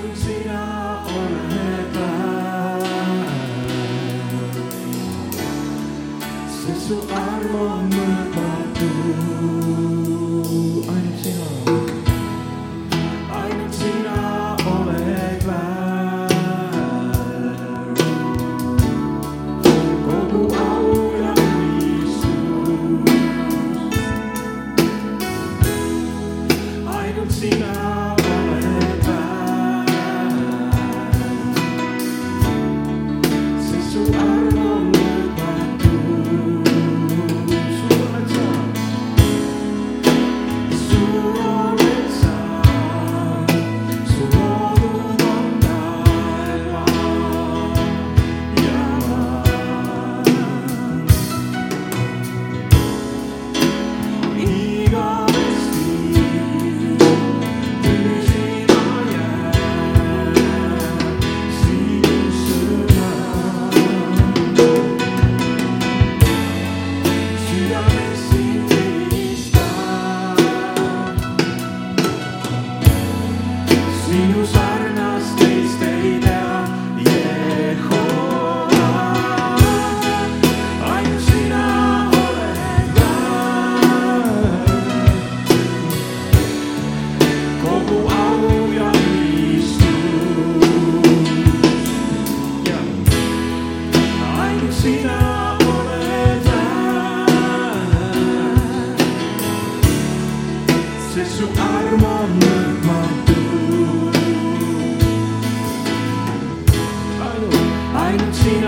ainult sina oled find you.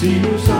Sinu sarnast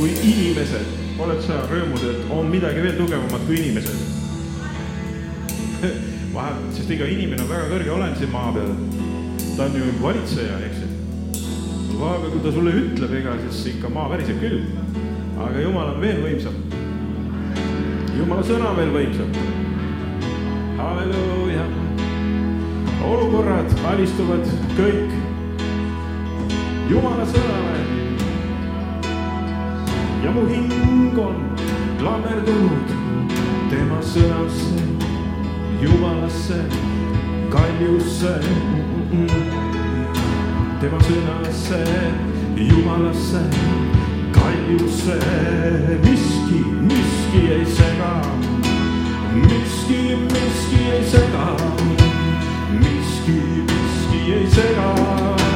kui inimesed. oled sa rõõmus, et on midagi veel tugevamat kui inimesed? vahe, sest ega inimene on väga kõrge olend siin maa peal. ta on ju valitseja, eks ju aga kui ta sulle ütleb, ega siis ikka maa väriseb küll. aga Jumal on veel võimsam. Jumala sõna on veel võimsam. halleluuja. olukorrad alistuvad kõik Jumala sõnale. Ja mu hing on lammerdunud tema sõnasse, Jumalasse, kaljusse tema sõnasse, Jumalasse, kaljusse, miski, miski ei sega, miski, miski ei sega, miski, miski ei sega.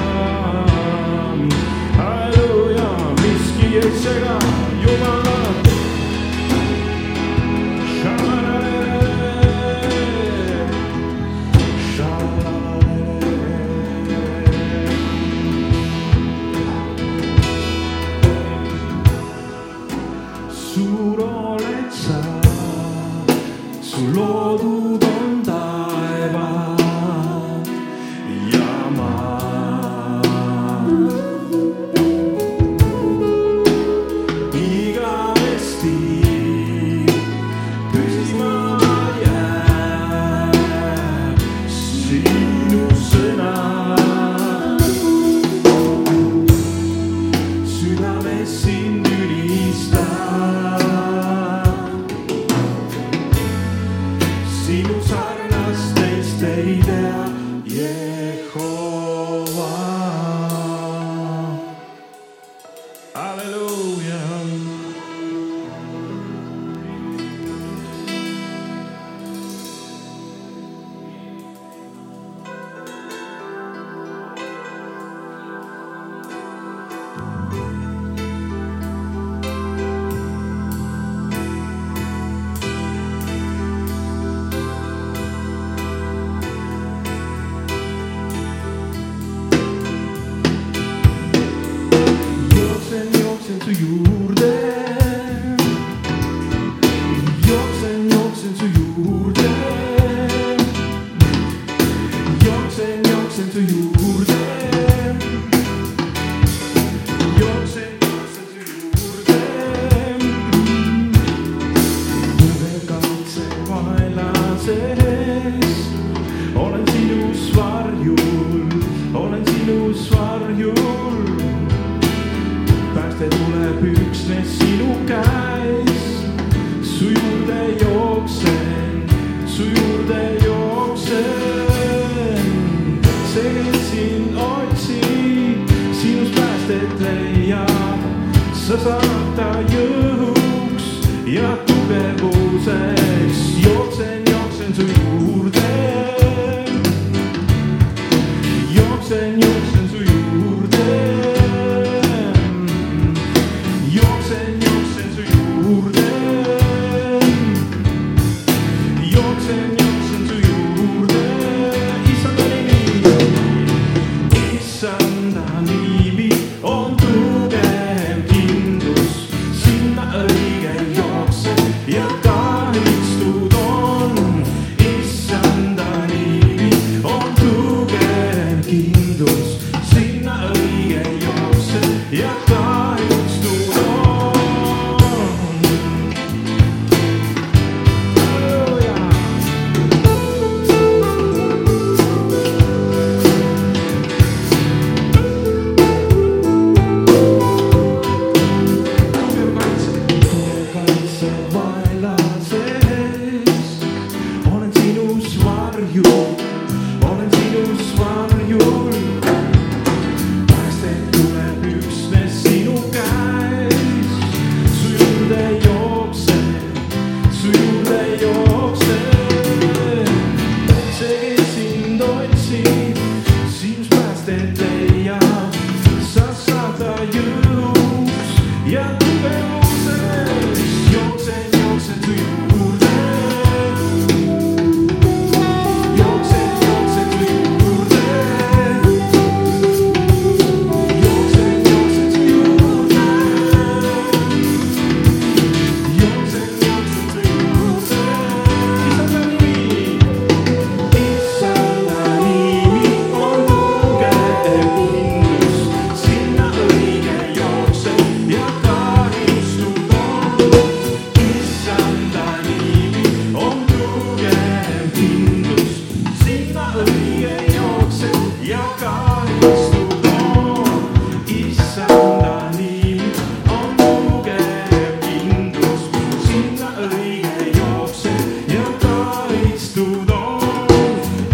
stay there. Yeah.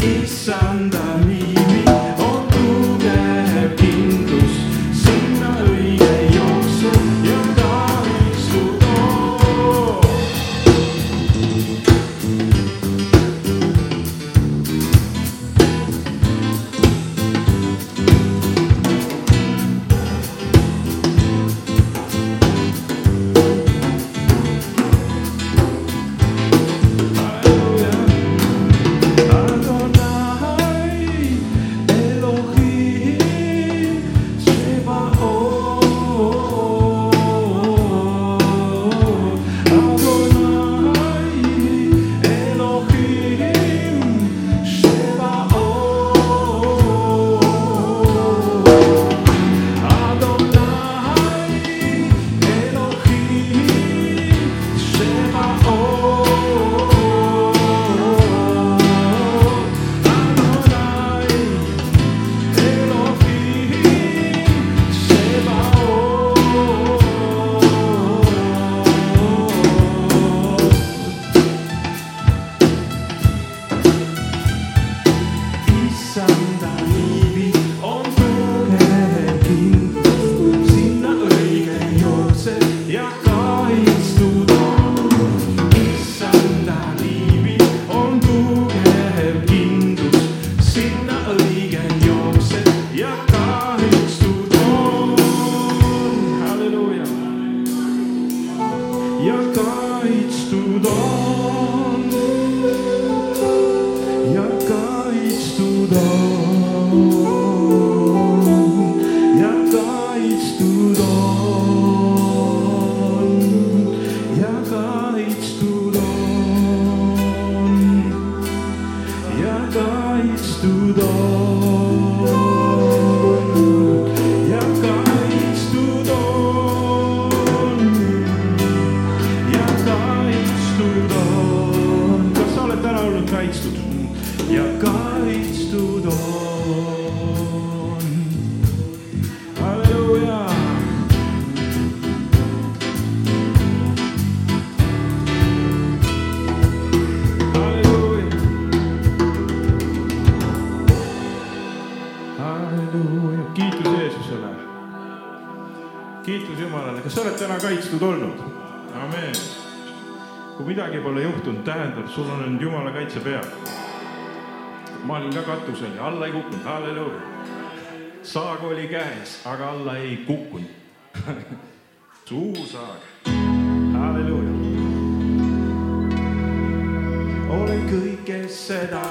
East Sunday. my own. tähendab, sul on nüüd jumala kaitse peal. ma olin ka katusel ja alla ei kukkunud, halleluuja. saag oli käes, aga alla ei kukkunud suur saag, halleluuja. olen kõike seda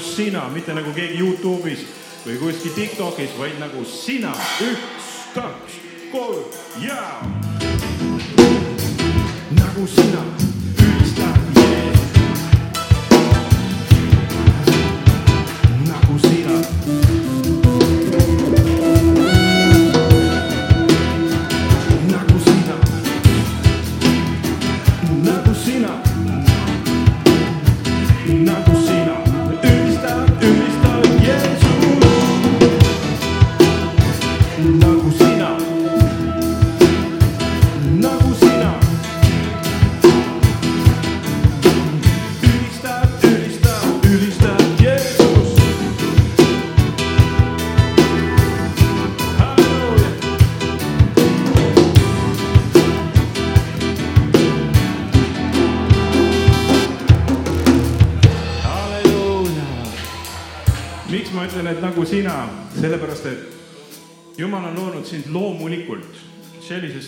just sina, mitte nagu keegi Youtube'is või kuskil Tiktokis, vaid nagu sina. üks, kaks, kolm ja. nagu sina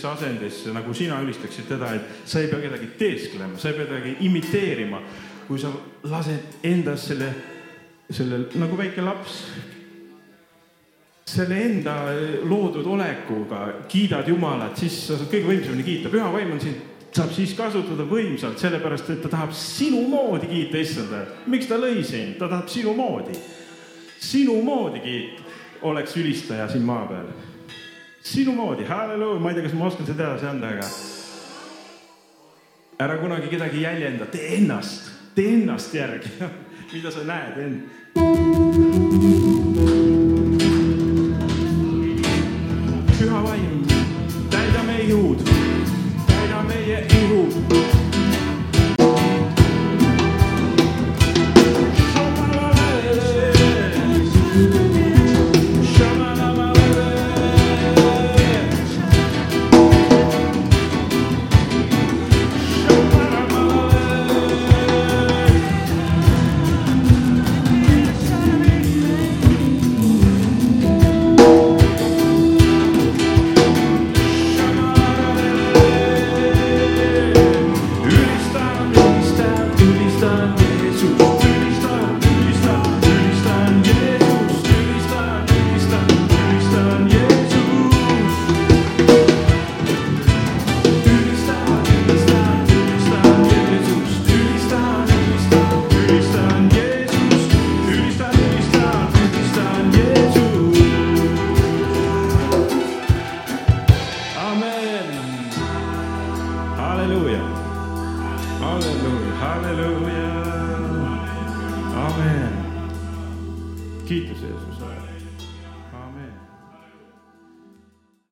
sellisesse asendisse, nagu sina ülistaksid teda, et sa ei pea kedagi teesklema, sa ei pea kedagi imiteerima, kui sa lased endas selle, selle nagu väike laps, selle enda loodud olekuga kiidad Jumalat, siis sa saad kõige võimsamini kiita, püha vaim on sind saab siis kasutada võimsalt, sellepärast et ta tahab sinu moodi kiita issanda. miks ta lõi sind, ta tahab sinu moodi, sinu moodi kiita, oleks ülistaja siin maa peal sinu moodi, halleluuja, ma ei tea, kas ma oskan seda edasi anda, aga ära kunagi kedagi jäljenda, tee ennast, tee ennast järgi. Mida sa näed end.